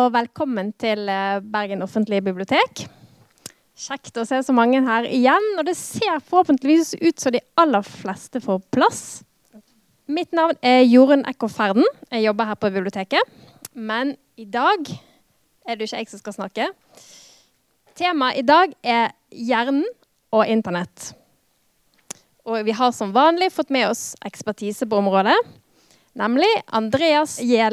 og velkommen til eh, Bergen offentlige bibliotek. Kjekt å se så mange her igjen, og det ser forhåpentligvis ut som de aller fleste får plass. Mitt navn er Jorunn Ekko Ferden. Jeg jobber her på biblioteket. Men i dag er det ikke jeg som skal snakke. Temaet i dag er hjernen og internett. Og vi har som vanlig fått med oss ekspertise på området. Nemlig Andreas J.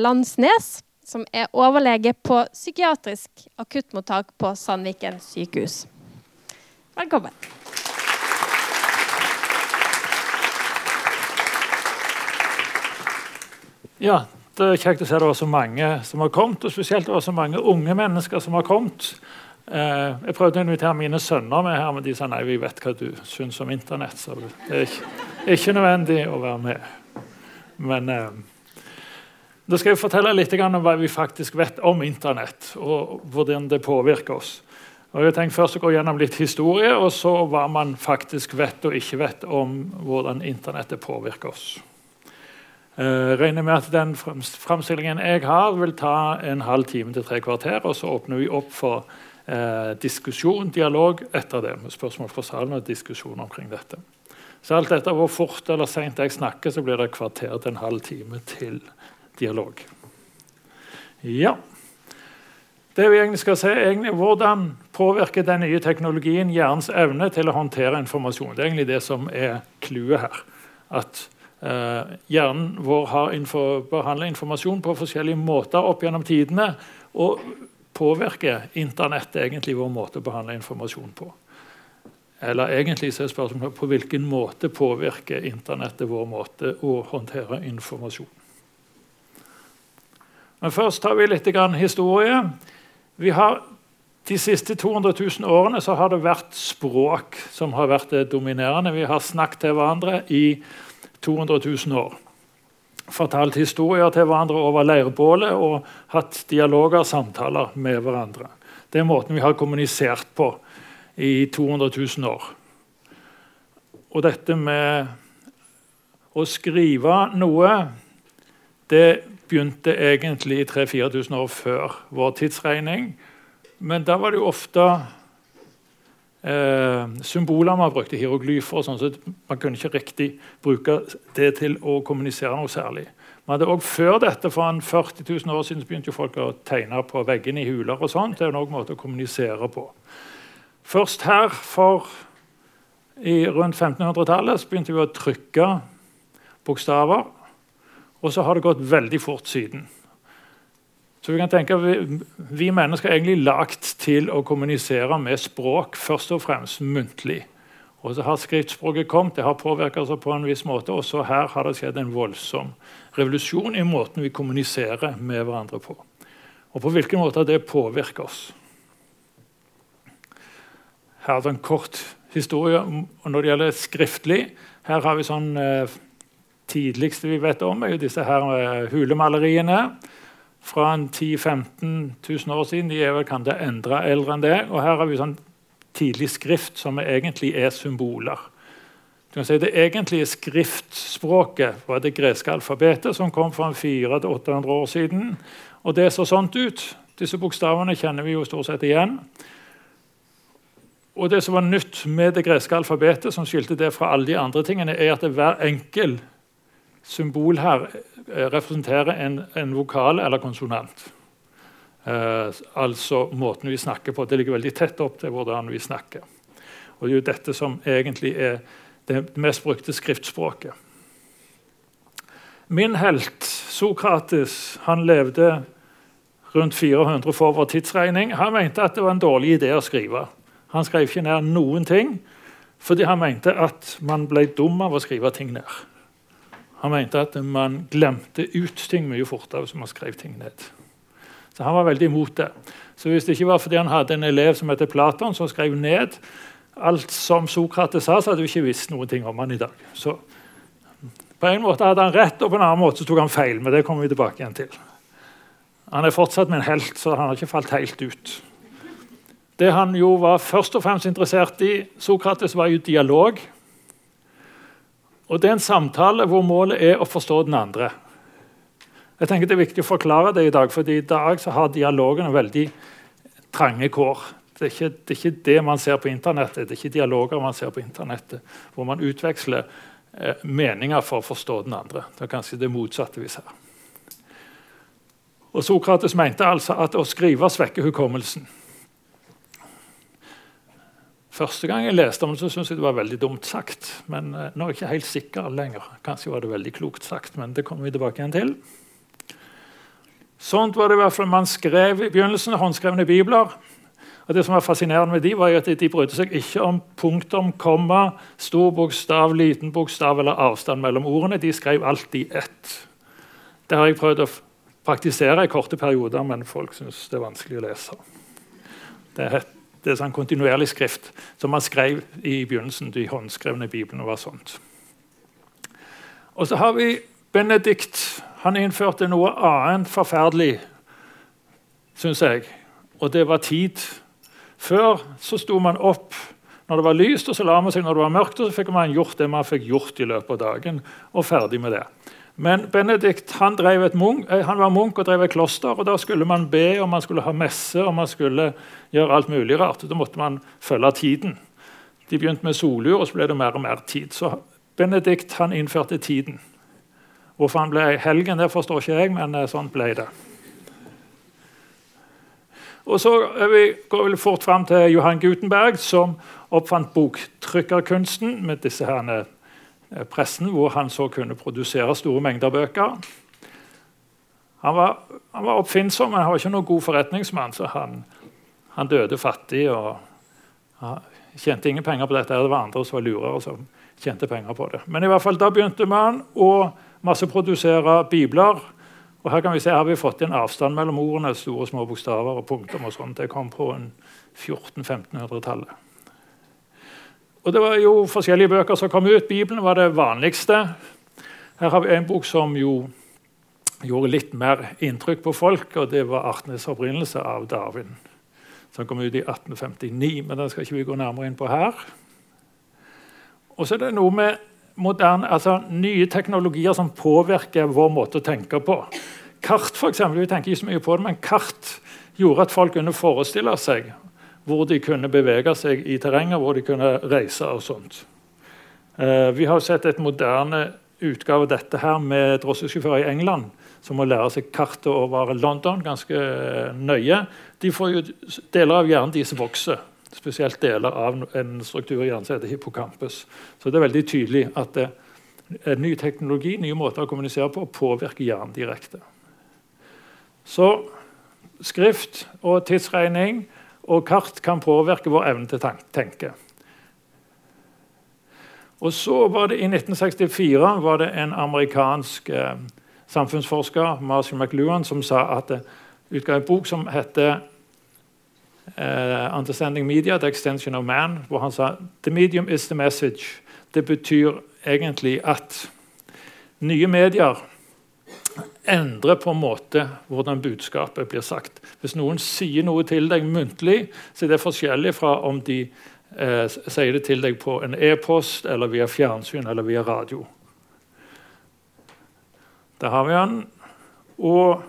Som er overlege på psykiatrisk akuttmottak på Sandviken sykehus. Velkommen. Ja, det er kjekt å se det var så mange som har kommet, og spesielt det var så mange unge mennesker som har kommet. Eh, jeg prøvde å invitere mine sønner med her, men de sa nei, vi vet hva du syns om Internett. Så det er ikke nødvendig å være med. Men eh, da skal jeg fortelle litt om hva vi faktisk vet om Internett, og hvordan det påvirker oss. Og jeg tenkte først å gå gjennom litt historie, og så hva man faktisk vet og ikke vet om hvordan Internettet påvirker oss. Jeg regner med at den framstillingen jeg har, vil ta en halv time til tre kvarter. Og så åpner vi opp for eh, diskusjon, dialog, etter det. med Spørsmål fra salen og diskusjon omkring dette. Så alt etter hvor fort eller seint jeg snakker, så blir det kvarter til en halv time til dialog. Ja. Det vi egentlig skal se, er hvordan påvirker den nye teknologien hjernens evne til å håndtere informasjon. Det er egentlig det som er clouet her. At eh, hjernen vår har info, behandla informasjon på forskjellige måter opp gjennom tidene. Og påvirker Internett egentlig vår måte å behandle informasjon på. Eller egentlig så er spørsmålet på hvilken måte påvirker Internettet vår måte å håndtere informasjon. Men først tar vi litt historie. Vi har, de siste 200 000 årene så har det vært språk som har vært det dominerende. Vi har snakket til hverandre i 200 000 år. Fortalt historier til hverandre over leirbålet og hatt dialoger og samtaler med hverandre. Det er måten vi har kommunisert på i 200 000 år. Og dette med å skrive noe, det begynte egentlig 3000-4000 år før vår tidsregning. Men da var det jo ofte eh, symboler man brukte, hieroglyfer og sånn, så man kunne ikke riktig bruke det til å kommunisere noe særlig. Man hadde også Før dette, for en 40 000 år siden, så begynte jo folk å tegne på veggene i huler. og sånt. Det er noen måte å kommunisere på. Først her, for i rundt 1500-tallet, begynte vi å trykke bokstaver. Og så har det gått veldig fort siden. Så vi kan tenke vi, vi mennesker er egentlig lagt til å kommunisere med språk, først og fremst muntlig. Og så har skriftspråket kommet, det har påvirket seg på en viss måte. Og så her har det skjedd en voldsom revolusjon i måten vi kommuniserer med hverandre på. Og på hvilken måte det påvirker oss. Her er det en kort historie når det gjelder skriftlig. Her har vi sånn eh, tidligste vi vet om, er jo disse her eh, hulemaleriene fra 10 000-15 000 år siden. De er vel kan det endre eldre enn det. Og her har vi sånn tidlig skrift som egentlig er symboler. Du kan si Det egentlige skriftspråket var det greske alfabetet, som kom for 400-800 år siden. Og det så sånt ut. Disse bokstavene kjenner vi jo stort sett igjen. Og det som var nytt med det greske alfabetet, som skilte det fra alle de andre tingene, er at hver enkel symbol her Eh, representerer en, en vokal eller konsonant. Eh, altså måten vi snakker på. Det ligger veldig tett opp til hvordan vi snakker. Og Det er jo dette som egentlig er det mest brukte skriftspråket. Min helt, Sokrates, han levde rundt 400 for vår tidsregning. Han mente at det var en dårlig idé å skrive. Han skrev ikke ned noen ting fordi han mente at man ble dum av å skrive ting ned. Han mente at man glemte ut ting mye fortere hvis man skrev ting ned. Så Han var veldig imot det. Så Hvis det ikke var fordi han hadde en elev som heter Platon, som skrev ned alt som Sokrates sa, så hadde vi ikke visst noen ting om han i dag. Så På en måte hadde han rett, og på en annen måte tok han feil. men det kommer vi tilbake igjen til. Han er fortsatt min helt, så han har ikke falt helt ut. Det han jo var først og fremst interessert i, Sokrates, var jo dialog. Og Det er en samtale hvor målet er å forstå den andre. Jeg tenker Det er viktig å forklare det i dag, for i dag så har dialogene veldig trange kår. Det er, ikke, det er, ikke, det man ser på internettet, det er ikke dialoger man ser på internettet, hvor man utveksler eh, meninger for å forstå den andre. Det er kanskje det motsatte vi ser. Og Sokrates mente altså at å skrive svekker hukommelsen. Første gang jeg leste om det, så syntes jeg det var veldig dumt sagt. Men eh, nå er jeg ikke helt sikker lenger. Kanskje var det veldig klokt sagt, men det kommer vi tilbake igjen til. Sånt var det i hvert fall man skrev i begynnelsen. Håndskrevne bibler. Og det som var fascinerende med De var at de brydde seg ikke om punktum, komma, stor bokstav, liten bokstav eller avstand mellom ordene. De skrev alt i ett. Det har jeg prøvd å praktisere i korte perioder, men folk syns det er vanskelig å lese. Det er det er sånn kontinuerlig skrift som man skrev i begynnelsen. De håndskrevne biblene var sånt. Og så har vi Benedikt. Han innførte noe annet forferdelig, syns jeg. Og det var tid. Før så sto man opp når det var lyst, og så la man seg når det var mørkt, og så fikk man gjort det man fikk gjort i løpet av dagen. og ferdig med det. Men Benedikt han, munk, eh, han, var munk og drev et kloster. og Da skulle man be, og man skulle ha messe og man skulle gjøre alt mulig rart. Da måtte man følge tiden. De begynte med solur, og så ble det mer og mer tid. Så Benedikt han innførte tiden. Hvorfor han ble helgen, det forstår ikke jeg, men eh, sånn ble det. Og Så vi, går vi fort fram til Johan Gutenberg, som oppfant boktrykkerkunsten med disse herne Eh, pressen, hvor han så kunne produsere store mengder bøker. Han var, han var oppfinnsom, men han var ikke noen god forretningsmann. så han, han døde fattig og han tjente ingen penger på dette. Det var andre som var lurere som tjente penger på det. Men i hvert fall da begynte man å masseprodusere bibler. Og her kan vi se, her har vi fått en avstand mellom ordene, store små bokstaver og punktum. og. Det kom på 1400-1500-tallet. Og Det var jo forskjellige bøker som kom ut. Bibelen var det vanligste. Her har vi en bok som jo gjorde litt mer inntrykk på folk, og det var 'Artenes opprinnelse' av Darwin. Som kom ut i 1859, men den skal ikke vi gå nærmere inn på her. Og så er det noe med moderne, altså nye teknologier som påvirker vår måte å tenke på. Kart, for eksempel, vi tenker ikke så mye på det, men kart gjorde at folk kunne forestille seg hvor de kunne bevege seg i terrenget, hvor de kunne reise og sånt. Eh, vi har sett et moderne utgave av dette her med drosjesjåfører i England som må lære seg kartet over London ganske eh, nøye. De får jo Deler av hjernen deres vokser, spesielt deler av en struktur i hjernen som heter hippocampus. Så det er veldig tydelig at det, ny teknologi, nye måter å kommunisere på, påvirker hjernen direkte. Så skrift og tidsregning og kart kan påvirke vår evne til å tenke. Og så var det I 1964 var det en amerikansk eh, samfunnsforsker Marshall McLuhan, som sa at det utga en bok som heter eh, 'Understanding Media The Extension of Man', hvor han sa «The medium is the message'. Det betyr egentlig at nye medier endrer på en måte hvordan budskapet blir sagt. Hvis noen sier noe til deg muntlig, så er det forskjellig fra om de eh, sier det til deg på en e-post, eller via fjernsyn eller via radio. Der har vi han. Og,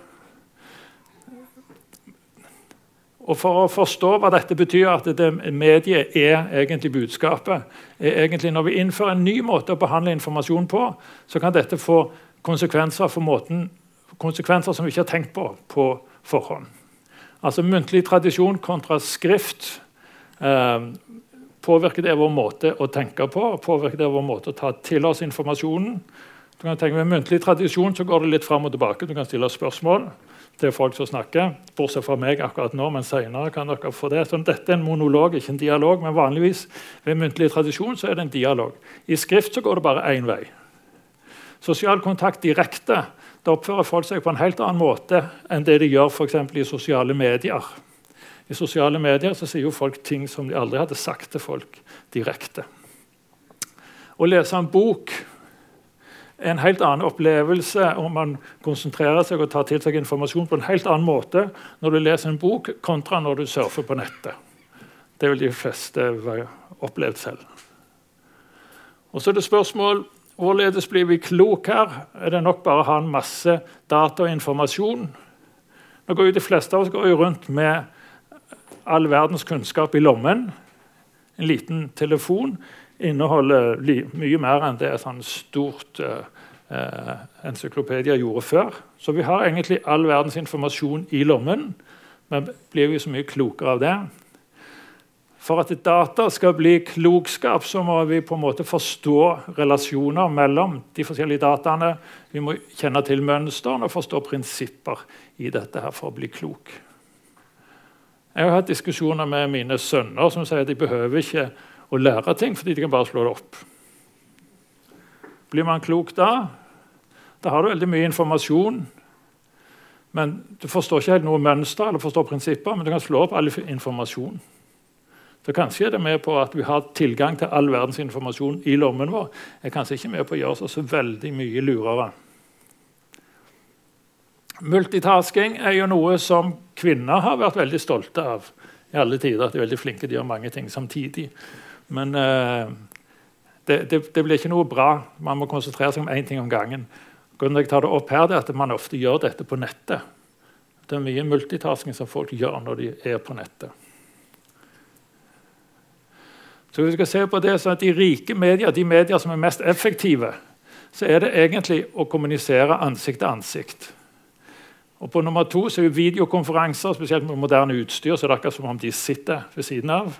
og For å forstå hva dette betyr, at det mediet er egentlig budskapet er egentlig Når vi innfører en ny måte å behandle informasjon på, så kan dette få konsekvenser måten konsekvenser som vi ikke har tenkt på på forhånd. Altså Muntlig tradisjon kontra skrift. Eh, påvirker det vår måte å tenke på påvirker det vår måte å ta til oss informasjonen. Du kan tenke Med muntlig tradisjon så går det litt fram og tilbake. Du kan stille spørsmål til folk som snakker. Bortsett fra meg akkurat nå, men senere kan dere få det. Så dette er en monolog, ikke en dialog, men vanligvis ved muntlig tradisjon så er det en dialog. I skrift så går det bare én vei. Sosial kontakt direkte da oppfører folk seg på en helt annen måte enn det de gjør for i sosiale medier. I sosiale medier så sier jo folk ting som de aldri hadde sagt til folk direkte. Å lese en bok er en helt annen opplevelse om man konsentrerer seg og tar til seg informasjon på en helt annen måte når du leser en bok, kontra når du surfer på nettet. Det vil de fleste opplevd selv. Og så er det spørsmål Hvorledes blir vi kloke her? Er det nok bare å ha en masse data og informasjon? Nå går jo De fleste av oss går jo rundt med all verdens kunnskap i lommen. En liten telefon inneholder mye mer enn det et sånn stort uh, uh, encyklopedia gjorde før. Så vi har egentlig all verdens informasjon i lommen, men blir vi så mye klokere av det? For at data skal bli klokskap, så må vi på en måte forstå relasjoner mellom de forskjellige dataene. Vi må kjenne til mønstrene og forstå prinsipper i dette her for å bli klok. Jeg har hatt diskusjoner med mine sønner som sier at de behøver ikke å lære ting, fordi de kan bare slå det opp. Blir man klok da? Da har du veldig mye informasjon. Men Du forstår ikke helt noe mønster eller forstår prinsipper, men du kan slå opp all informasjon. Så kanskje er det med på at vi har tilgang til all verdens informasjon i lommen vår. er kanskje ikke med på å gjøre oss så veldig mye lurere. Multitasking er jo noe som kvinner har vært veldig stolte av i alle tider. at De er veldig flinke, de gjør mange ting samtidig. Men uh, det, det, det, blir ikke noe bra. Man må konsentrere seg om én ting om gangen. Grunnen til jeg tar det opp her, er at man ofte gjør dette på nettet. Det er mye multitasking som folk gjør når de er på nettet. Så vi skal se på det sånn at De rike medier, de medier som er mest effektive, så er det egentlig å kommunisere ansikt til ansikt. Og På nummer to så er videokonferanser, spesielt med moderne utstyr. så det er akkurat som om de sitter ved siden av.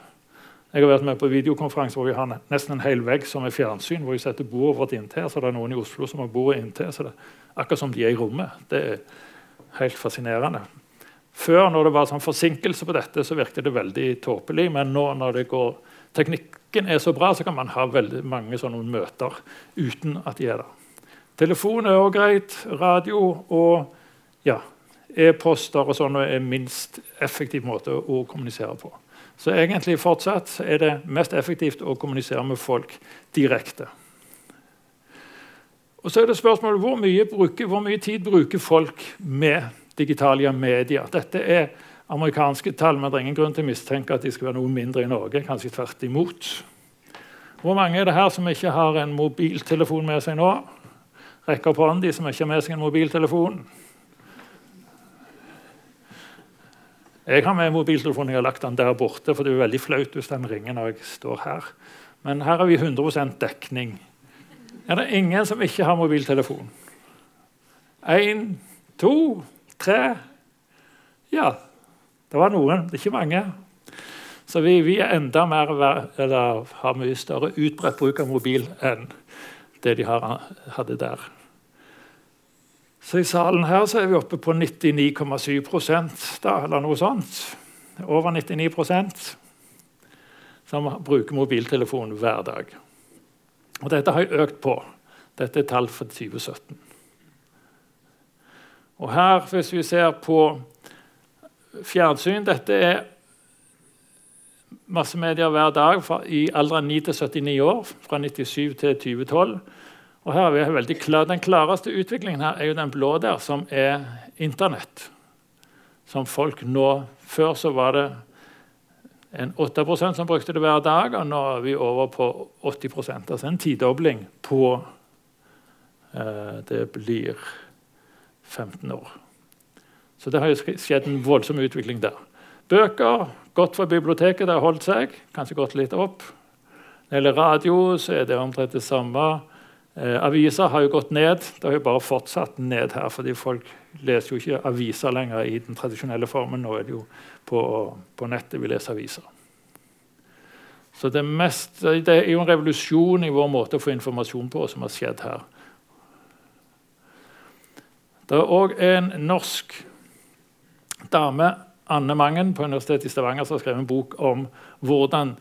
Jeg har vært med på videokonferanse hvor vi har nesten en hel vegg som er fjernsyn. hvor vi setter bordet vårt inntil, så det er noen i Oslo som har bordet inntil. så det er Akkurat som de er i rommet. Det er helt fascinerende. Før, når det var sånn forsinkelse på dette, så virket det veldig tåpelig. Men nå når det går teknikken er så bra, så kan man ha veldig mange sånne møter uten at de er der. Telefon er også greit. Radio og ja, e-poster og sånn er minst effektiv måte å kommunisere på. Så egentlig fortsatt er det mest effektivt å kommunisere med folk direkte. Og så er det spørsmålet hvor mye, bruker, hvor mye tid bruker folk med digitale medier. Dette er amerikanske tall, men det er ingen grunn til å mistenke at de skal være noe mindre i Norge. Kanskje tvert imot. Hvor mange er det her som ikke har en mobiltelefon med seg nå? Rekk opp hånden, de som ikke har med seg en mobiltelefon. Jeg har med mobiltelefonen, jeg har lagt den der borte, for det er veldig flaut hvis den ringer når jeg står her. Men her har vi 100% dekning. Er det ingen som ikke har mobiltelefon? Én, to, tre Ja, det var noen, det er ikke mange. Så vi, vi er enda mer, eller har mye større utbredt bruk av mobil enn det de har, hadde der. Så i salen her så er vi oppe på 99,7 da, eller noe sånt. Over 99% som bruker mobiltelefon hver dag. Og dette har jeg økt på. Dette er tall for 2017. Og her, hvis vi ser på fjernsyn Dette er massemedier hver dag fra, i alderen 9 til 79 år, fra 97 til 2012. Og her er vi klar. Den klareste utviklingen her er jo den blå der, som er Internett. Som folk nå Før så var det en 8% som brukte det hver dag, og nå er vi over på 80% Altså en tidobling på eh, Det blir 15 år. Så det har jo skjedd en voldsom utvikling der. Bøker godt fra biblioteket, det har holdt seg. Kanskje gått litt opp. Når det gjelder radio, så er det omtrent det samme. Eh, aviser har jo gått ned. Det har jo bare fortsatt ned her. fordi folk leser jo ikke aviser lenger i den tradisjonelle formen. Nå er det jo på, på nettet vi leser aviser. Så det, mest, det, er jo en revolusjon i vår måte å få informasjon på som har skjedd her. Det er òg en norsk dame, Anne Mangen på Universitetet i Stavanger, som har skrevet en bok om hvordan,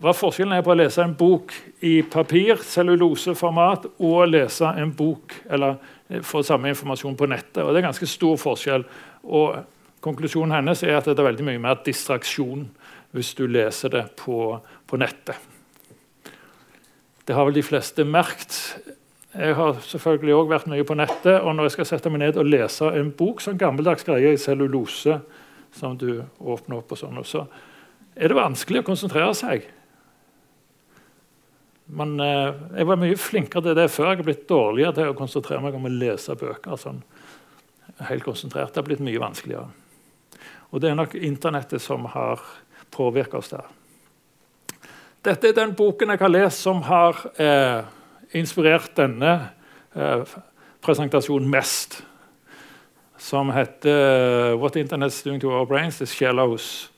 hva forskjellen er på å lese en bok i papir, celluloseformat, og å lese en bok eller eh, få samme informasjon på nettet. Og Det er ganske stor forskjell. Og Konklusjonen hennes er at det er veldig mye mer distraksjon hvis du leser det på, på nettet. Det har vel de fleste merkt. Jeg har selvfølgelig også vært mye på nettet, og når jeg skal sette meg ned og lese en bok, sånn gammeldags greie i cellulose, som du åpner opp, og sånn, så er det vanskelig å konsentrere seg. Men eh, jeg var mye flinkere til det før. Jeg har blitt dårligere til å konsentrere meg om å lese bøker. Sånn, helt konsentrert. Det har blitt mye vanskeligere. Og det er nok internettet som har påvirka oss der. Dette er den boken jeg har lest som har eh, inspirert denne eh, presentasjonen mest. Som heter 'What Internet's Doing to Our Brains Is Shallows'.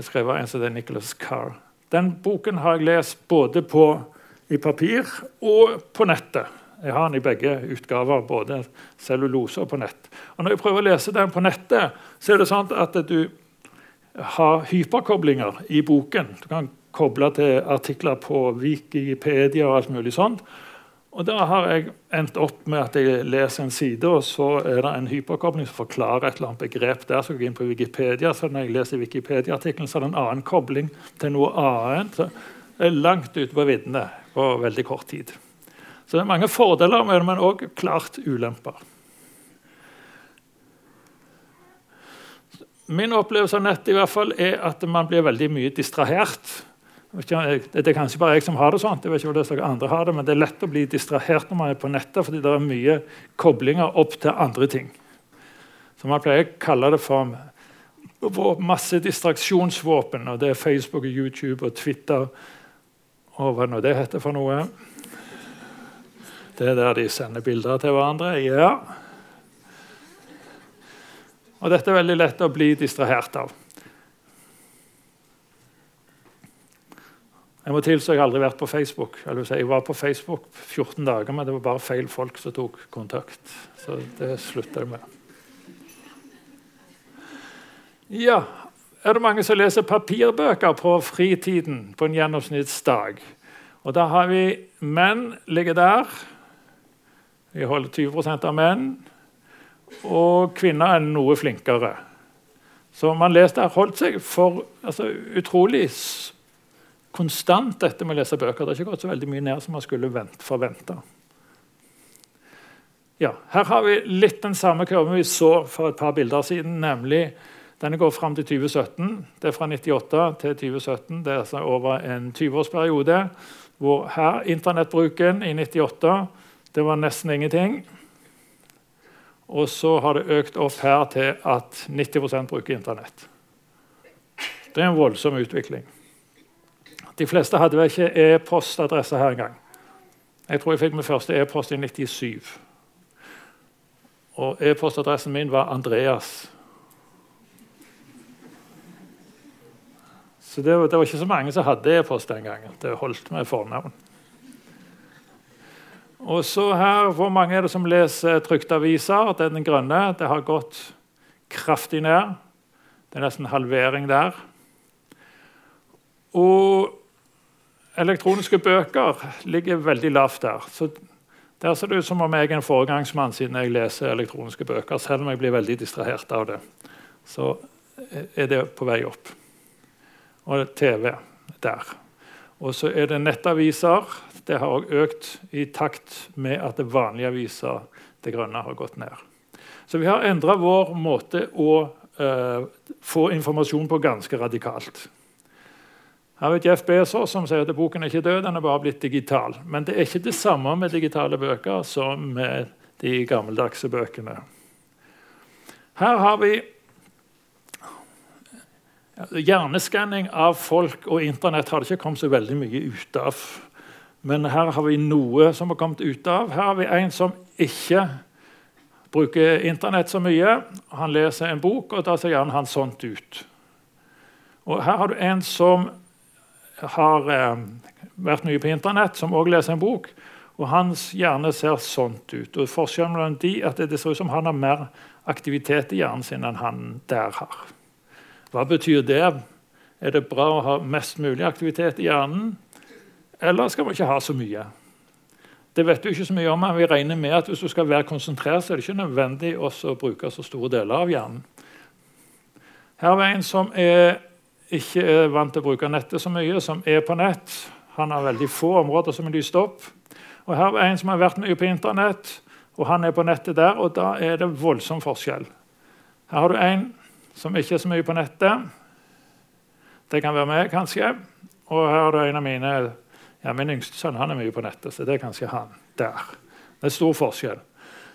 Skrevet av en som heter Nicholas Carr. Den boken har jeg lest både på, i papir og på nettet. Jeg har den i begge utgaver, både cellulose og på nett. Og når jeg prøver å lese den på nettet, så er det sånn at du har hyperkoblinger i boken. Du kan koble til artikler på Wikipedia og alt mulig sånt. Og Da har jeg endt opp med at jeg leser en side, og så er det en hyperkobling som forklarer et eller annet begrep der. Så går jeg inn på Wikipedia, så når jeg leser Wikipedia-artikkelen, så er det en annen kobling til noe annet. Det er langt ute på viddene på veldig kort tid. Så det er mange fordeler med det, men òg klart ulemper. Min opplevelse av nett i hvert fall er at man blir veldig mye distrahert det er kanskje bare jeg som har det sånn, jeg vet ikke hvordan andre har det, men det er lett å bli distrahert når man er på nettet, fordi det er mye koblinger opp til andre ting. Så Man pleier å kalle det for masse distraksjonsvåpen. og Det er Facebook, og YouTube og Twitter og hva nå det heter for noe. Det er der de sender bilder til hverandre. Ja. Og dette er veldig lett å bli distrahert av. Jeg må tilstå jeg har aldri vært på Facebook. Jeg var på Facebook 14 dager, men det var bare feil folk som tok kontakt. Så det slutta jeg med. Ja, er det mange som leser papirbøker på fritiden på en gjennomsnittsdag? Og da har vi menn ligger der. Vi holder 20% av menn. Og kvinner er noe flinkere. Så man leser der holdt seg for altså, utrolig konstant dette med å lese bøker. Det har ikke gått så veldig mye ned som man skulle forvente. Ja, her har vi litt den samme kurven vi så for et par bilder siden. nemlig Denne går fram til 2017. Det er fra 98 til 2017. Det er altså over en 20-årsperiode. Hvor her internettbruken i 98 det var nesten ingenting. Og så har det økt opp her til at 90% bruker Internett. Det er en voldsom utvikling. De fleste hadde vel ikke e-postadresse her engang. Jeg tror jeg fikk min første e-post i 97. Og e-postadressen min var Andreas. Så det var, det var, ikke så mange som hadde e-post den gangen. Det holdt med fornavn. Og så her, Hvor mange er det som leser trykte aviser? Er den grønne. Det har gått kraftig ned. Det er nesten halvering der. Og elektroniske bøker ligger veldig lavt der. Så der ser det ut som om jeg er en foregangsmann siden jeg leser elektroniske bøker. Selv om jeg blir veldig distrahert av det, så er det på vei opp. Og TV der. Og så er det nettaviser. Det har òg økt i takt med at det vanlige aviser, det grønne, har gått ned. Så vi har endra vår måte å uh, få informasjon på ganske radikalt. Her er Jeff Bezos som sier at boken er ikke død, den er bare blitt digital. Men det er ikke det samme med digitale bøker som med de gammeldagse bøkene. Her har vi Hjerneskanning av folk og Internett har det ikke kommet så veldig mye ut av. Men her har vi noe som har kommet ut av. Her har vi en som ikke bruker Internett så mye. Han leser en bok, og da ser gjerne han sånt ut. Og her har du en som har eh, vært mye på Internett, som også leser en bok. og Hans hjerne ser sånt ut. og Forskjellen mellom de at det ser ut som han har mer aktivitet i hjernen sin enn han der har. Hva betyr det? Er det bra å ha mest mulig aktivitet i hjernen, eller skal man ikke ha så mye? Det vet du ikke så mye om, men vi regner med at hvis du skal være konsentrert, så er det ikke nødvendig å bruke så store deler av hjernen. Her er en som er ikke er vant til å bruke nettet så mye, som er på nett. Han har veldig få områder som er lyst opp. Og Her er en som har vært mye på Internett, og han er på nettet der. og Da er det voldsom forskjell. Her har du en som ikke er så mye på nettet. Det kan være meg, kanskje. Og her har du en av mine Ja, Min yngste sønn han er mye på nettet, så det er kanskje han der. Det er stor forskjell.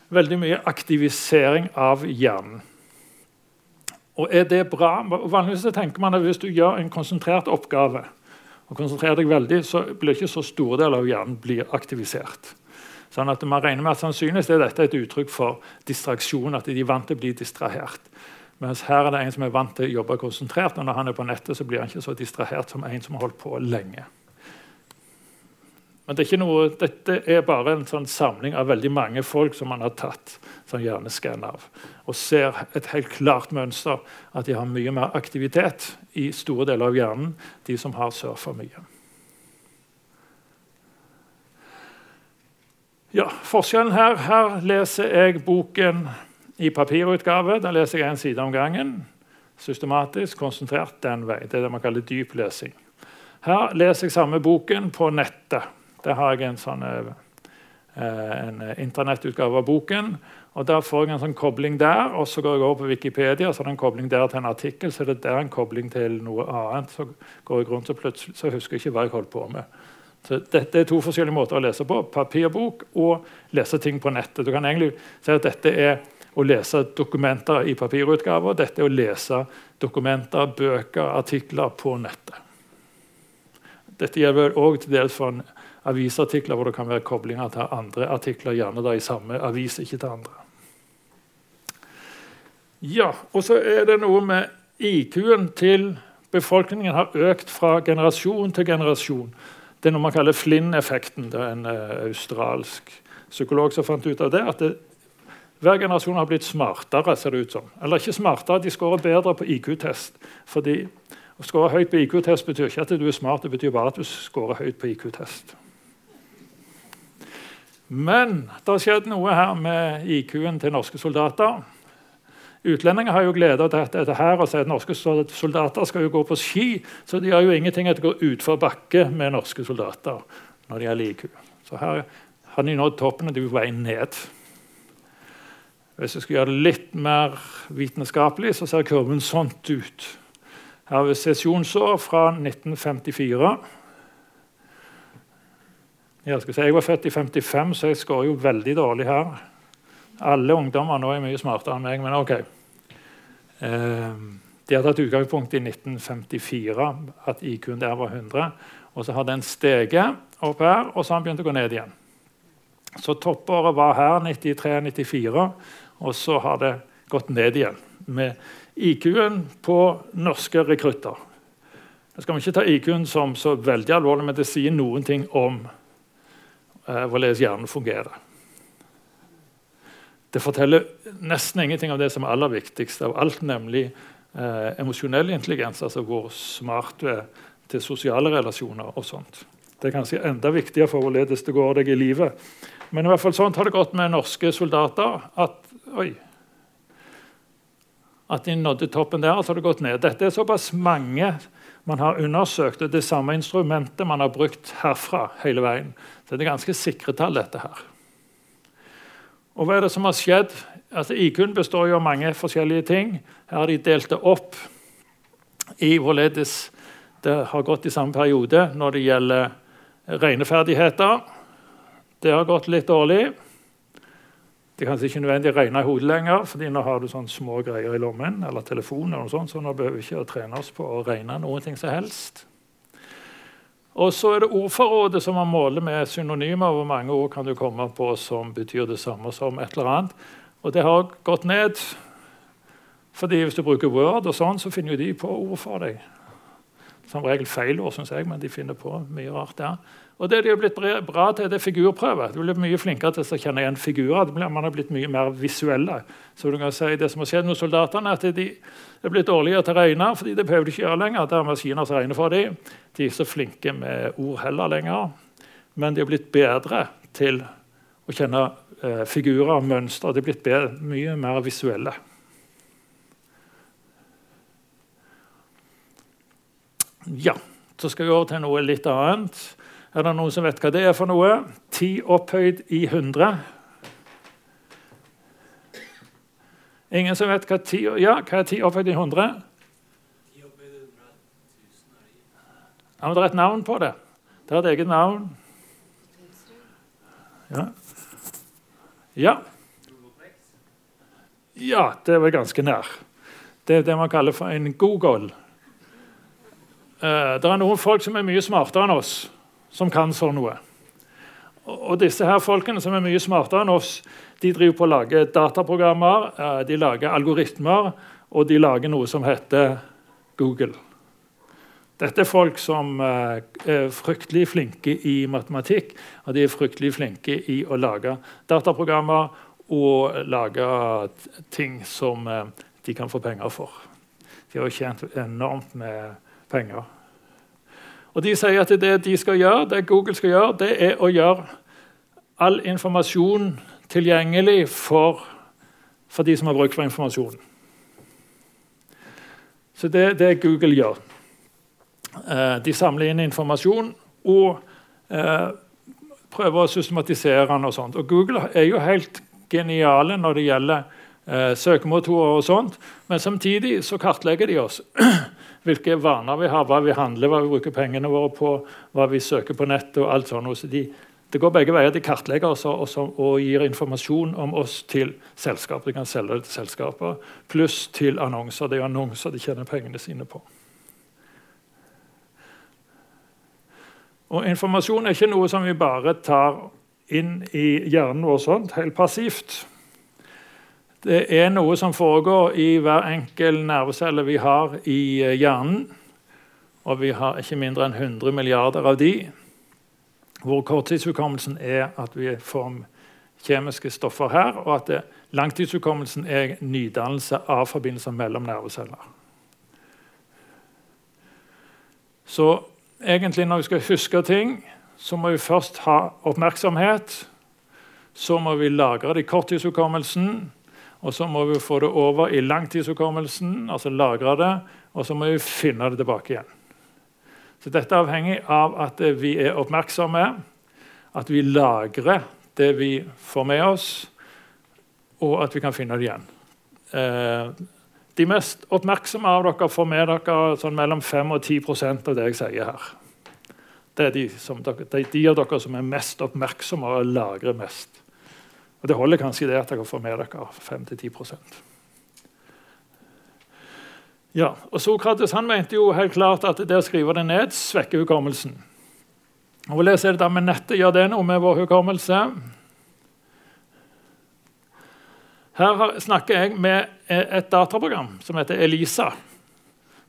Veldig mye aktivisering av hjernen. Og er det bra? Vanligvis tenker man at Hvis du gjør en konsentrert oppgave, og konsentrerer deg veldig, så blir ikke så store deler av hjernen blir aktivisert. Sånn at man regner med at Sannsynligvis er dette et uttrykk for distraksjon. at de er vant til å bli distrahert. Mens her er det en som er vant til å jobbe konsentrert, og når han er på nettet, så blir han ikke så distrahert som en som har holdt på lenge. Men det er noe, dette er bare en sånn samling av veldig mange folk som man har tatt sånn hjerneskann av. Og ser et helt klart mønster at de har mye mer aktivitet i store deler av hjernen, de som har surfa mye. Ja, Forskjellen her Her leser jeg boken i papirutgave. Den leser jeg en side om gangen. Systematisk, konsentrert den vei. Det er det man kaller dyp lesing. Her leser jeg samme boken på nettet. Der har jeg en, sånn, eh, en internettutgave av boken. og Der får jeg en sånn kobling der, og så går jeg over på Wikipedia. så er det en kobling der til en artikkel, så er det der en kobling til noe annet. Så går jeg rundt og plutselig så husker jeg ikke hva jeg holdt på med. Så dette er to forskjellige måter å lese på. Papirbok og lese ting på nettet. Du kan egentlig si at Dette er å lese dokumenter i papirutgaver. Dette er å lese dokumenter, bøker, artikler på nettet. Dette gjelder òg til dels for avisartikler hvor det kan være koblinger til andre artikler, gjerne da i samme avis, ikke til andre. Ja, og så er det noe med IQ-en til befolkningen har økt fra generasjon til generasjon. Det er noe man kaller Flynn-effekten. Det er en uh, australsk psykolog som fant ut av det. at det, hver generasjon har blitt smartere. ser det ut som. Eller ikke smartere, de skårer bedre på IQ-test. fordi Å skåre høyt på IQ-test betyr ikke at du er smart, det betyr bare at du skårer høyt på IQ-test. Men det har skjedd noe her med IQ-en til norske soldater. Utlendinger har jo glede av dette her og sier at norske soldater skal jo gå på ski, så de har jo ingenting å gå utfor bakke med norske soldater. når det gjelder IQ. Så her har de nådd toppen, og de er på vei ned. Hvis jeg skulle gjøre det litt mer vitenskapelig, så ser kurven sånt ut. Her vi sesjonsår fra 1954. Jeg, si, jeg var født i 55, så jeg skårer jo veldig dårlig her. Alle ungdommer nå er mye smartere enn meg, men OK. Eh, de har tatt utgangspunkt i 1954, at IQ-en der var 100. Og så har den steget opp her, og så har den begynt å gå ned igjen. Så toppåret var her 93-94, og så har det gått ned igjen. Med IQ-en på norske rekrutter. Nå skal vi ikke ta IQ-en som så veldig alvorlig, men det sier noen ting om eh, hvorledes hjernen fungerer. Det forteller nesten ingenting av det som er aller viktigst av alt, nemlig eh, emosjonell intelligens. Altså hvor smart du er til sosiale relasjoner og sånt. Det er kanskje enda viktigere for hvorledes det går deg i livet. Men i hvert fall sånt har det gått med norske soldater. At, oi, at de nådde toppen der, og så har det gått ned. Dette er såpass mange man har undersøkt, det samme instrumentet man har brukt herfra hele veien. Så det er ganske sikre tall, dette her. Og hva er det som har skjedd? Altså, IQ-en består jo av mange forskjellige ting. Her har de delt det opp i hvorledes det har gått i samme periode når det gjelder regneferdigheter. Det har gått litt dårlig. Det er kanskje ikke nødvendig å regne i hodet lenger, fordi nå har du sånne små greier i lommen eller telefon, eller noe sånt, så nå behøver vi ikke å trene oss på å regne noe som helst. Og så er det ordforrådet som man måler med synonymer. Hvor mange ord kan du komme på som betyr det samme som et eller annet? Og det har gått ned. Fordi Hvis du bruker Word, og sånn, så finner de på ord for deg. Som regel feil ord, syns jeg, men de finner på mye rart der. Og det de har blitt bra til, det er figurprøve. Du blir mye flinkere til å kjenne igjen figurer. Man har blitt mye mer visuelle. Så du kan si Det som har skjedd med soldatene, er at de er blitt dårligere til å regne. fordi det behøver de ikke gjøre lenger. Det er maskiner som regner for dem. De er ikke så flinke med ord heller lenger. Men de har blitt bedre til å kjenne eh, figurer og mønstre. De er blitt mye mer visuelle. Ja, så skal vi over til noe litt annet. Er det noen som vet hva det er for noe? Ti opphøyd i 100. Ingen som vet hva ti, ja, hva er ti opphøyd i 100? Ja, men Det er et navn på det. Det har et eget navn. Ja. ja. Ja, det var ganske nær. Det er det man kaller for en Google. Uh, det er noen folk som er mye smartere enn oss, som kan sånn noe. Og disse her folkene som er mye smartere enn oss, de driver på å lage dataprogrammer, uh, de lager algoritmer, og de lager noe som heter Google. Dette er folk som uh, er fryktelig flinke i matematikk, og de er fryktelig flinke i å lage dataprogrammer og lage ting som de kan få penger for. De har tjent enormt med penger. Og De sier at det de skal gjøre, det Google skal gjøre, det er å gjøre all informasjon tilgjengelig for, for de som har bruk for informasjonen. Så det er det Google gjør. Eh, de samler inn informasjon og eh, prøver å systematisere den. Og sånt. Og Google er jo helt geniale når det gjelder eh, søkemotorer og sånt, men samtidig så kartlegger de oss. Hvilke vaner vi har, hva vi handler, hva vi bruker pengene våre på, hva vi søker på nettet. og alt sånt. Så de, det går begge veier. De kartlegger oss og, og, gir informasjon om oss til selskaper. De kan selge det til selskaper, pluss til annonser. Det er annonser de tjener pengene sine på. Og Informasjon er ikke noe som vi bare tar inn i hjernen vår sånt, helt passivt. Det er noe som foregår i hver enkel nervecelle vi har i eh, hjernen. Og vi har ikke mindre enn 100 milliarder av de. Hvor korttidshukommelsen er at vi får kjemiske stoffer her, og at langtidshukommelsen er nydannelse av forbindelser mellom nerveceller. Så egentlig når vi skal huske ting, så må vi først ha oppmerksomhet. Så må vi lagre det i korttidshukommelsen. Og så må vi få det over i langtidshukommelsen, altså lagre det. Og så må vi finne det tilbake igjen. Så Dette er avhengig av at vi er oppmerksomme, at vi lagrer det vi får med oss, og at vi kan finne det igjen. Eh, de mest oppmerksomme av dere får med dere sånn mellom 5 og 10% av det jeg sier her. Det er de, som, de, de, av dere som er mest oppmerksomme og lagrer mest. Og Det holder kanskje det at dere får med dere 5-10% ja, og Sokrates han mente jo helt klart at det å skrive det ned svekker hukommelsen. Og Hvordan er det da med nettet? Gjør det noe med vår hukommelse? Her snakker jeg med et dataprogram som heter Elisa.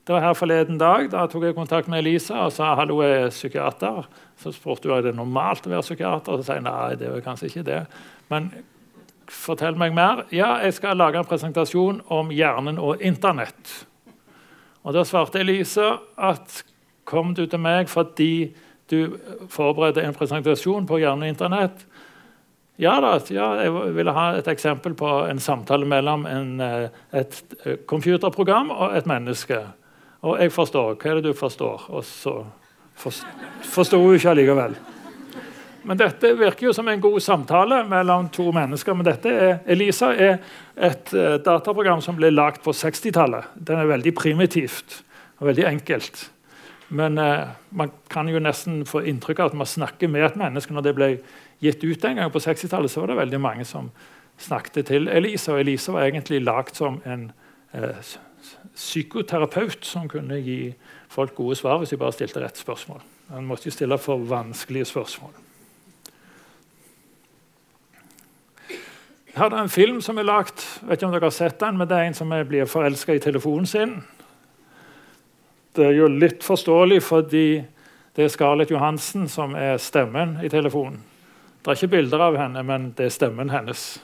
Det var her forleden dag. Da tok jeg kontakt med Elisa og sa hallo, jeg er psykiater. Så spurte hun om det er normalt å være psykiater. Og så sa jeg nei, det er kanskje ikke det. Men fortell meg mer. Ja, jeg skal lage en presentasjon om hjernen og Internett. Og Da svarte Elisa at kom du til meg fordi du forberedte en presentasjon på hjernen og Internett? Ja da, ja, jeg ville ha et eksempel på en samtale mellom en, eh, et eh, computerprogram og et menneske. Og jeg forstår. Hva er det du forstår? Og så forsto hun ikke allikevel. Men dette virker jo som en god samtale mellom to mennesker. Men dette er, Elisa er et uh, dataprogram som ble lagd på 60-tallet. Den er veldig primitivt og veldig enkelt. Men eh, man kan jo nesten få inntrykk av at man snakker med et menneske. Når det ble gitt ut en gang på 60-tallet, var det veldig mange som snakket til Elisa. Og Elisa var egentlig lagd som en uh, psykoterapeut som kunne gi folk gode svar hvis de bare stilte rett spørsmål. Han måtte jo stille for vanskelige spørsmål. Her er det en film som er lagt. vet ikke om dere har sett den, men Det er en som blir forelska i telefonen sin. Det er jo litt forståelig, fordi det er Scarlett Johansen som er stemmen i telefonen. Det er ikke bilder av henne, men det er stemmen hennes.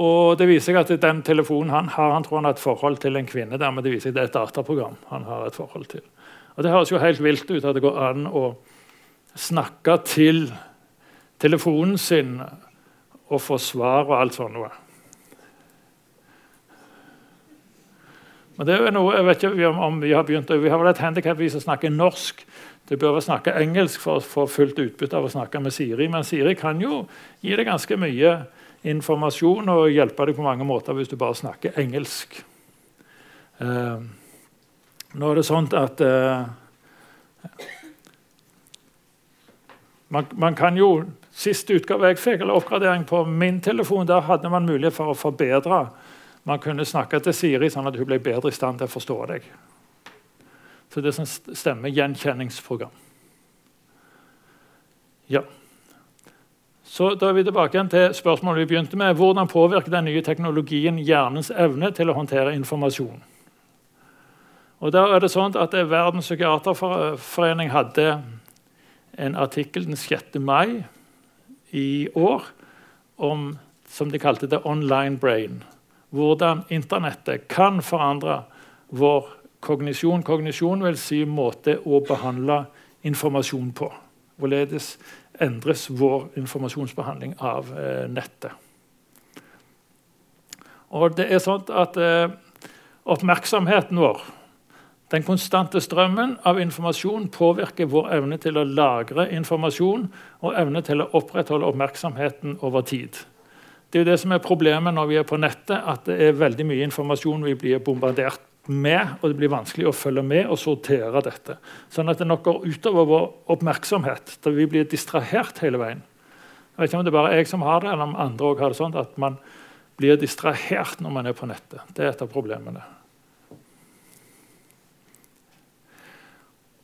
Og det viser seg at den telefonen han har, han tror han har et forhold til en kvinne. der, men det viser seg at det er et dataprogram han har et forhold til. Og Det høres jo helt vilt ut at det går an å snakke til telefonen sin og få svar og alt sånt noe. Men det er noe, jeg vet ikke om Vi har begynt, vi har vel et handikap vi som snakker norsk. Du bør vel snakke engelsk for å få fullt utbytte av å snakke med Siri. Men Siri kan jo gi deg ganske mye informasjon og hjelpe deg på mange måter hvis du bare snakker engelsk. Eh, nå er det sånn at eh, man, man, kan jo Siste utgave jeg fikk, eller oppgradering på min telefon, der hadde man mulighet for å forbedre. Man kunne snakke til Siri sånn at hun ble bedre i stand til å forstå deg. Så det er sånn stemmegjenkjenningsprogram. Ja. Så da er vi tilbake igjen til spørsmålet vi begynte med. Hvordan påvirker den nye teknologien hjernens evne til å håndtere informasjon? Og der er det sånn at Verdens psykiaterforening hadde en artikkel den 6. mai i år om som de kalte det 'online brain'. Hvordan internettet kan forandre vår kognisjon. Kognisjon vil si måte å behandle informasjon på. Hvorledes endres vår informasjonsbehandling av eh, nettet. Og det er sånn at eh, Oppmerksomheten vår den konstante strømmen av informasjon påvirker vår evne til å lagre informasjon og evne til å opprettholde oppmerksomheten over tid. Det er jo det som er problemet når vi er på nettet, at det er veldig mye informasjon vi blir bombardert med, og det blir vanskelig å følge med og sortere dette. Sånn at det nok går utover vår oppmerksomhet, da vi blir distrahert hele veien. Jeg vet ikke om det er bare jeg som har det, eller om andre også har det sånn at man blir distrahert når man er på nettet. Det er et av problemene.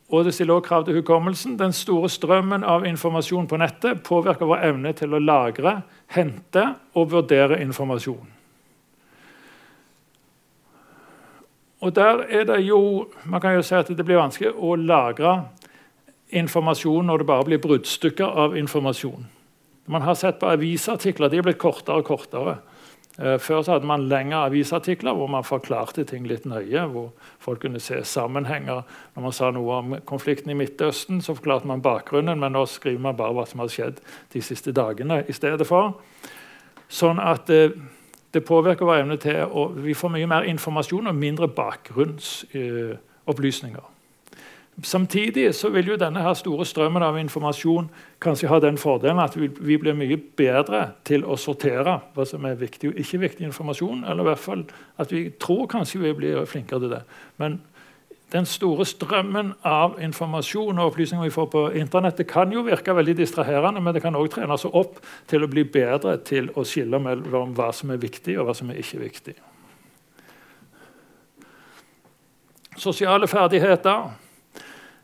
Og det stiller også krav til hukommelsen. Den store strømmen av informasjon på nettet påvirker vår evne til å lagre, hente og vurdere informasjon. Og der er det jo Man kan jo si at det blir vanskelig å lagre informasjon når det bare blir bruddstykker av informasjon. Man har sett på avisartikler. De er blitt kortere og kortere. Eh, før så hadde man lengre avisartikler hvor man forklarte ting litt nøye. hvor folk kunne se sammenhenger. Når man sa noe om konflikten i Midtøsten, så forklarte man bakgrunnen, men nå skriver man bare hva som har skjedd de siste dagene i stedet for. Sånn at eh, det påvirker vår evne til å Vi får mye mer informasjon og mindre bakgrunnsopplysninger. Eh, Samtidig så vil jo denne her store strømmen av informasjon kanskje ha den fordelen at vi, blir mye bedre til å sortere hva som er viktig og ikke viktig informasjon. Eller i hvert fall at vi tror kanskje vi blir flinkere til det. Men den store strømmen av informasjon og opplysninger vi får på internettet, kan jo virke veldig distraherende, men det kan òg trene seg opp til å bli bedre til å skille mellom hva som er viktig, og hva som er ikke viktig. Sosiale ferdigheter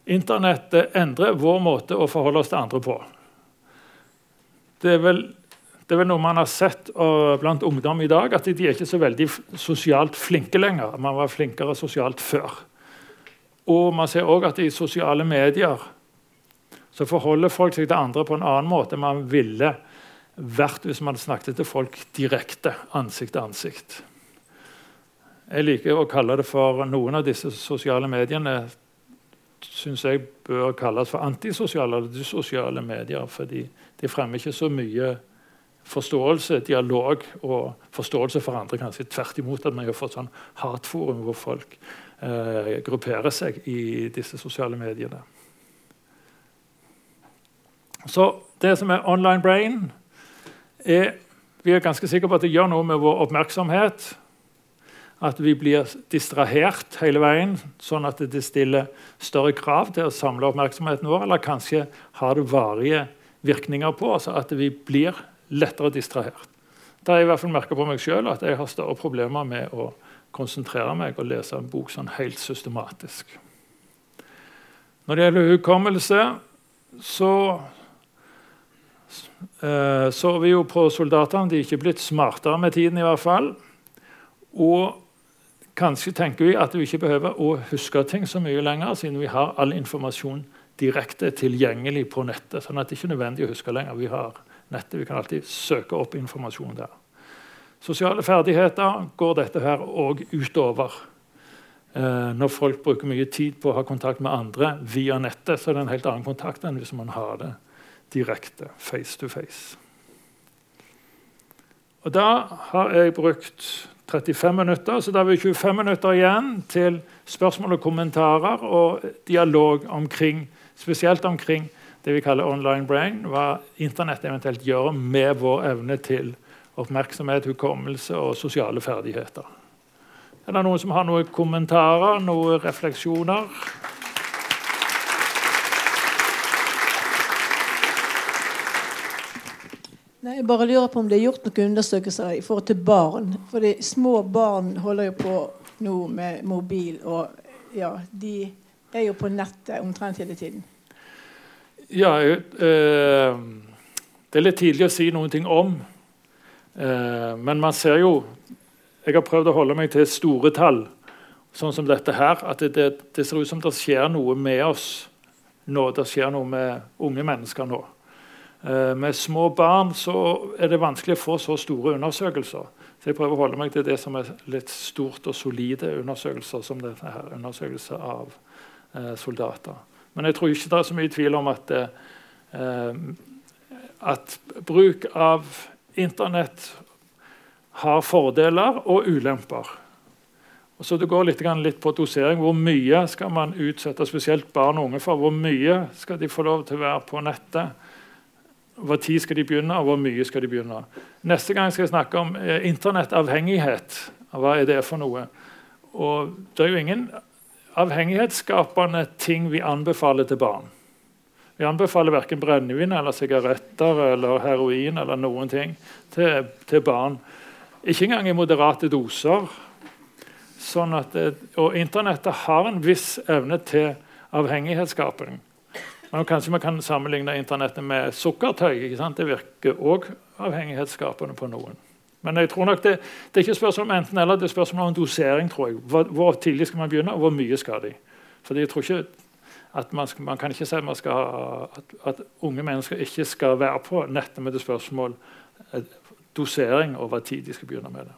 Internettet endrer vår måte å forholde oss til andre på. Det er vel, det er vel noe man har sett uh, blant ungdom i dag, at de er ikke så veldig sosialt flinke lenger. Man var flinkere sosialt før. Og man ser òg at i sosiale medier så forholder folk seg til andre på en annen måte enn man ville vært hvis man snakket til folk direkte, ansikt til ansikt. Jeg liker å kalle det for noen av disse sosiale mediene syns jeg bør kalles for antisosiale eller dysosiale medier. fordi de fremmer ikke så mye forståelse, dialog og forståelse for andre. kanskje Tvert imot at vi har fått sånn hatforum hvor folk eh, grupperer seg i disse sosiale mediene. Så det som er online brain, er Vi er ganske sikre på at det gjør noe med vår oppmerksomhet at vi blir distrahert hele veien, sånn at det stiller større krav til å samle oppmerksomheten vår, eller kanskje har det varige virkninger på oss, at vi blir lettere distrahert. Det har jeg i hvert fall merka på meg sjøl at jeg har større problemer med å konsentrere meg og lese en bok sånn helt systematisk. Når det gjelder hukommelse, så eh, så vi jo på soldatene. De er ikke blitt smartere med tiden, i hvert fall. Og Kanskje tenker vi at vi ikke behøver å huske ting så mye lenger, siden vi har all informasjon direkte tilgjengelig på nettet. sånn at det ikke er nødvendig å huske lenger. Vi har nettet, vi kan alltid søke opp informasjon der. Sosiale ferdigheter går dette her òg utover. Eh, når folk bruker mye tid på å ha kontakt med andre via nettet, så er det en helt annen kontakt enn hvis man har det direkte, face to face. Og Da har jeg brukt 35 minutter, så da har vi 25 minutter igjen til spørsmål og kommentarer og dialog omkring, spesielt omkring det vi kaller online brain, hva Internett eventuelt gjør med vår evne til oppmerksomhet, hukommelse og sosiale ferdigheter. Er det noen som har noen kommentarer, noen refleksjoner? Nei, jeg bare lurer på om det er gjort noen undersøkelser i forhold til barn. For de små barn holder jo på nå med mobil, og ja, de er jo på nettet omtrent hele tiden. Ja, øh, det er litt tidlig å si noen ting om. Eh, men man ser jo Jeg har prøvd å holde meg til store tall, sånn som dette her. At det, det, det ser ut som det skjer noe med oss nå. Det skjer noe med unge mennesker nå. Eh, med små barn så er det vanskelig å få så store undersøkelser. Så jeg prøver å holde meg til det som er litt stort og solide undersøkelser, som dette her, undersøkelser av eh, soldater. Men jeg tror ikke det er så mye tvil om at, eh, at bruk av Internett har fordeler og ulemper. Og så Det går litt, litt, på dosering. Hvor mye skal man utsette spesielt barn og unge for? Hvor mye skal de få lov til å være på nettet? Hvor tid skal de begynne, og hvor mye skal de begynne? Neste gang skal jeg snakke om eh, internettavhengighet. Hva er det for noe? Og Det er jo ingen avhengighetsskapende ting vi anbefaler til barn. Vi anbefaler verken brennevin eller sigaretter eller heroin eller noen ting til, til barn. Ikke engang i moderate doser. Sånn det, og Internettet har en viss evne til avhengighetsskaping. Men kanskje vi kan sammenligne Internettet med sukkertøy. Det virker òg avhengighetsskapende på noen. Men jeg tror nok det, det er ikke spørsmål om enten eller, det er spørsmål om dosering. tror jeg. Hvor tidlig skal man begynne, og hvor mye skal de? Fordi jeg tror ikke at man, man kan ikke si at, skal, at, at, unge mennesker ikke skal være på nettet med det spørsmål eh, dosering hva tid de skal begynne med det.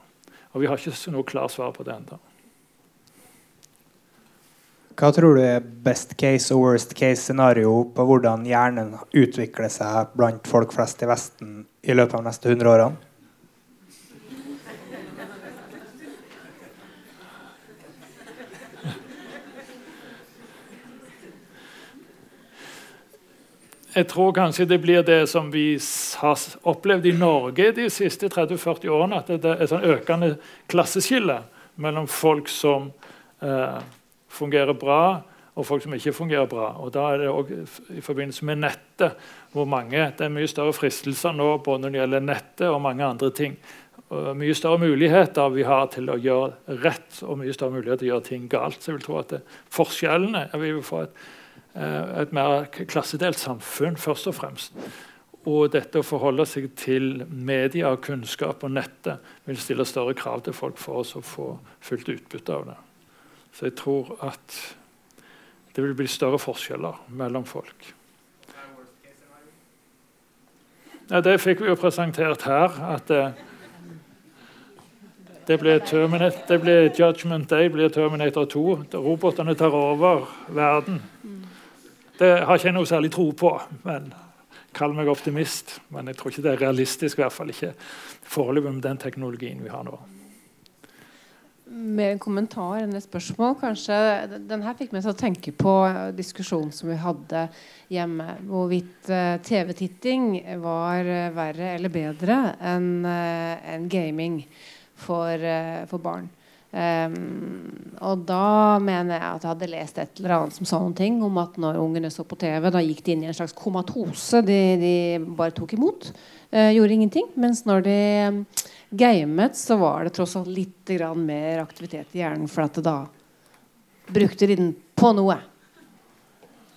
Og Vi har ikke noe klart svar på det ennå. Hva tror du er best case og worst case scenario på hvordan hjernen utvikler seg blant folk flest i Vesten i løpet av de neste 100 årene? Jeg tror kanskje det blir det som vi har opplevd i Norge de siste 30-40 årene. At det er et sånn økende klasseskille mellom folk som eh, fungerer bra, og folk som ikke fungerer bra. Og da er det også i forbindelse med nettet hvor mange, Det er mye større fristelser nå både når det gjelder nettet og mange andre ting. Og mye større muligheter vi har til å gjøre rett og mye større muligheter til å gjøre ting galt. Så jeg vil tro at det, forskjellene vi vil få et et mer klassedelt samfunn, først og fremst. Og dette å forholde seg til media, kunnskap og nettet vil stille større krav til folk for oss å få fullt utbytte av det. Så jeg tror at det vil bli større forskjeller mellom folk. Ja, det fikk vi jo presentert her. at det, det blir, det blir Judgment Day, blir Terminator 2. Robotene tar over verden. Det har ikke jeg noe særlig tro på. men Kall meg optimist, men jeg tror ikke det er realistisk. i hvert fall ikke foreløpig med den teknologien vi har nå. Mer en kommentar enn et spørsmål. kanskje. Den her fikk meg til å tenke på diskusjonen som vi hadde hjemme. Hvorvidt uh, TV-titting var uh, verre eller bedre enn gaming for, for barn. Um, og da mener jeg at jeg hadde lest et eller annet som sa noen ting om at når ungene så på TV, da gikk de inn i en slags komatose. De, de bare tok imot. Uh, gjorde ingenting. Mens når de um, gamet, så var det tross alt litt mer aktivitet i hjernen. For at da brukte de den på noe.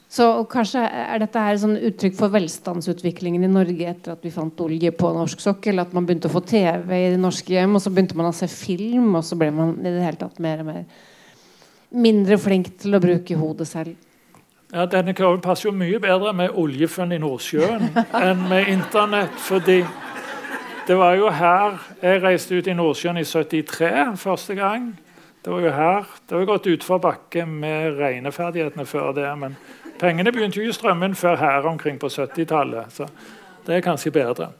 Så kanskje er dette her sånn uttrykk for velstandsutviklingen i Norge etter at vi fant olje på norsk sokkel. At man begynte å få TV i det norske hjem, og så begynte man å se film. Og så ble man i det hele tatt mer og mer mindre flink til å bruke hodet selv. Ja, Denne kraven passer jo mye bedre med oljefunn i Nordsjøen enn med Internett. fordi det var jo her jeg reiste ut i Nordsjøen i 73 første gang. Det var jo her. Det var gått utfor bakke med regneferdighetene før det. men Pengene begynte jo å strømme inn før her omkring på 70-tallet. Så det er kanskje bedre.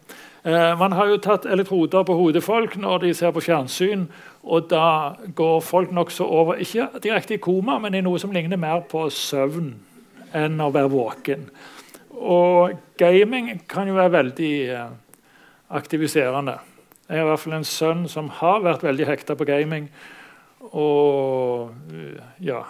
Eh, man har jo tatt elektroder på hodet folk når de ser på fjernsyn. Og da går folk nokså over ikke direkte i koma, men i noe som ligner mer på søvn enn å være våken. Og gaming kan jo være veldig eh, aktiviserende. Jeg har i hvert fall en sønn som har vært veldig hekta på gaming. Og ja,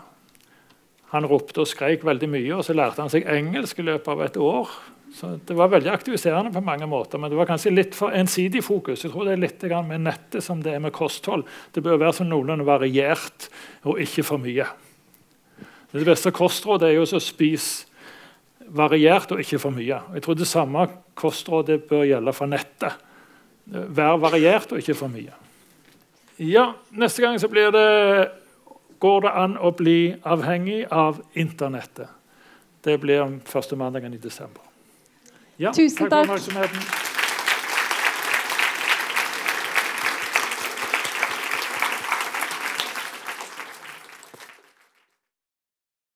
Han ropte og skrek veldig mye, og så lærte han seg engelsk i løpet av et år. Så Det var veldig aktiviserende på mange måter, men det var kanskje litt for ensidig fokus. Jeg tror det er litt med nettet som det er med kosthold. Det bør være sånn noenlunde variert og ikke for mye. Det beste kostrådet er jo å spise variert og ikke for mye. Jeg tror Det samme kostrådet bør gjelde for nettet. Vær variert og ikke for mye. Ja, Neste gang så blir det går det an å bli avhengig av internettet. Det blir første mandagen i desember. Ja, Tusen takk. oppmerksomheten.